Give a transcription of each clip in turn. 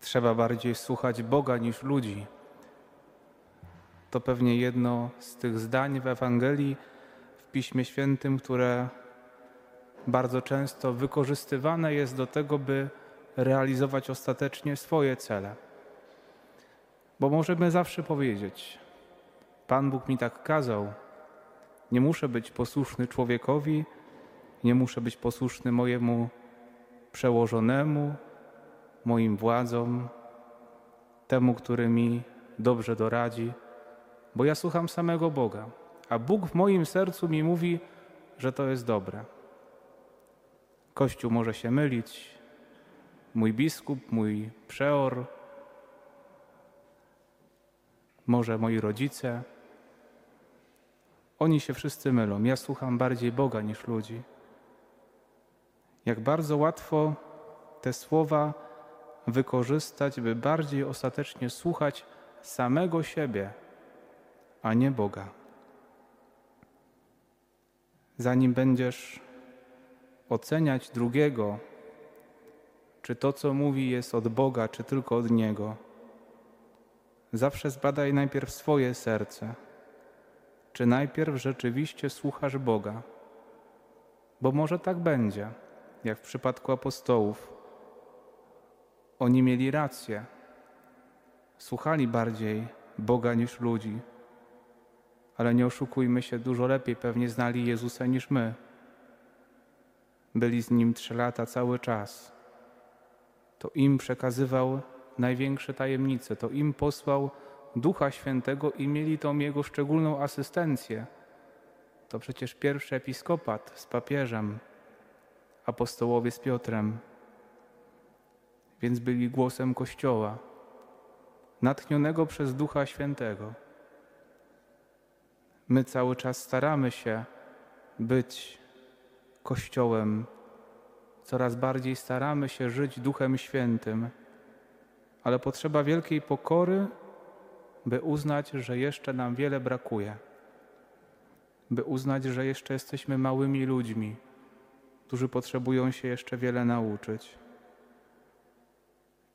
Trzeba bardziej słuchać Boga niż ludzi. To pewnie jedno z tych zdań w Ewangelii, w Piśmie Świętym, które bardzo często wykorzystywane jest do tego, by realizować ostatecznie swoje cele. Bo możemy zawsze powiedzieć: Pan Bóg mi tak kazał, nie muszę być posłuszny człowiekowi, nie muszę być posłuszny mojemu przełożonemu, moim władzom, temu, który mi dobrze doradzi, bo ja słucham samego Boga, a Bóg w moim sercu mi mówi, że to jest dobre. Kościół może się mylić, mój biskup, mój przeor, może moi rodzice. Oni się wszyscy mylą. Ja słucham bardziej Boga niż ludzi. Jak bardzo łatwo te słowa wykorzystać, by bardziej ostatecznie słuchać samego siebie, a nie Boga. Zanim będziesz oceniać drugiego, czy to, co mówi, jest od Boga, czy tylko od Niego, zawsze zbadaj najpierw swoje serce, czy najpierw rzeczywiście słuchasz Boga. Bo może tak będzie, jak w przypadku apostołów. Oni mieli rację. Słuchali bardziej Boga niż ludzi. Ale nie oszukujmy się, dużo lepiej pewnie znali Jezusa niż my. Byli z Nim trzy lata cały czas. To im przekazywał największe tajemnice, to im posłał Ducha Świętego i mieli tą Jego szczególną asystencję. To przecież pierwszy episkopat z papieżem, apostołowie z Piotrem, więc byli głosem Kościoła, natchnionego przez Ducha Świętego. My cały czas staramy się być Kościołem, coraz bardziej staramy się żyć Duchem Świętym, ale potrzeba wielkiej pokory, by uznać, że jeszcze nam wiele brakuje, by uznać, że jeszcze jesteśmy małymi ludźmi, którzy potrzebują się jeszcze wiele nauczyć.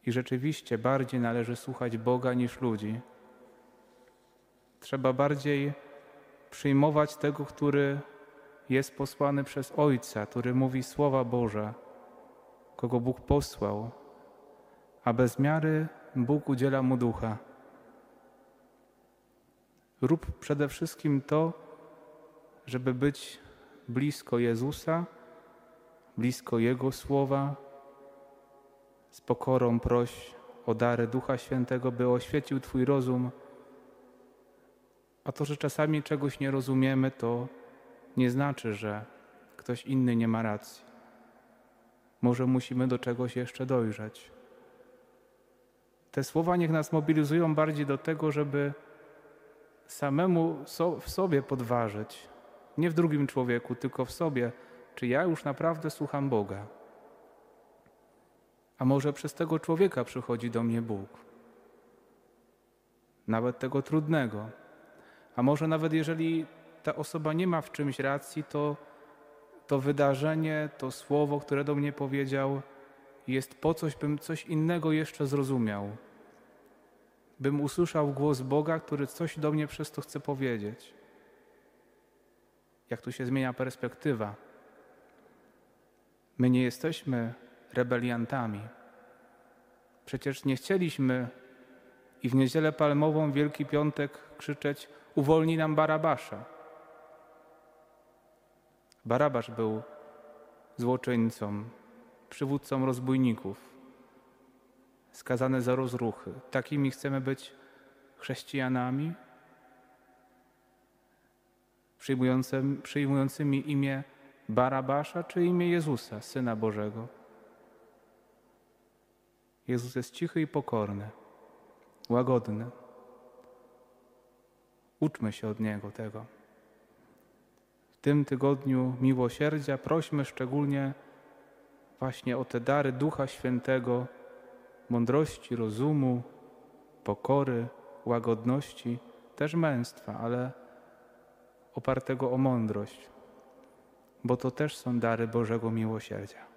I rzeczywiście bardziej należy słuchać Boga niż ludzi. Trzeba bardziej przyjmować tego, który jest posłany przez Ojca, który mówi słowa Boże, kogo Bóg posłał, a bez miary Bóg udziela mu ducha. Rób przede wszystkim to, żeby być blisko Jezusa, blisko Jego słowa, z pokorą proś o dary Ducha Świętego, by oświecił Twój rozum. A to, że czasami czegoś nie rozumiemy, to nie znaczy, że ktoś inny nie ma racji. Może musimy do czegoś jeszcze dojrzeć. Te słowa niech nas mobilizują bardziej do tego, żeby samemu w sobie podważyć, nie w drugim człowieku, tylko w sobie, czy ja już naprawdę słucham Boga. A może przez tego człowieka przychodzi do mnie Bóg? Nawet tego trudnego. A może nawet jeżeli ta osoba nie ma w czymś racji, to to wydarzenie, to słowo, które do mnie powiedział, jest po coś, bym coś innego jeszcze zrozumiał. Bym usłyszał głos Boga, który coś do mnie przez to chce powiedzieć. Jak tu się zmienia perspektywa. My nie jesteśmy rebeliantami. Przecież nie chcieliśmy i w niedzielę palmową, Wielki Piątek krzyczeć: Uwolnij nam Barabasza. Barabasz był złoczyńcą, przywódcą rozbójników, skazany za rozruchy. Takimi chcemy być chrześcijanami, przyjmującymi imię Barabasza czy imię Jezusa, Syna Bożego. Jezus jest cichy i pokorny, łagodny. Uczmy się od Niego tego. W tym tygodniu miłosierdzia prośmy szczególnie właśnie o te dary Ducha Świętego, mądrości, rozumu, pokory, łagodności, też męstwa, ale opartego o mądrość, bo to też są dary Bożego miłosierdzia.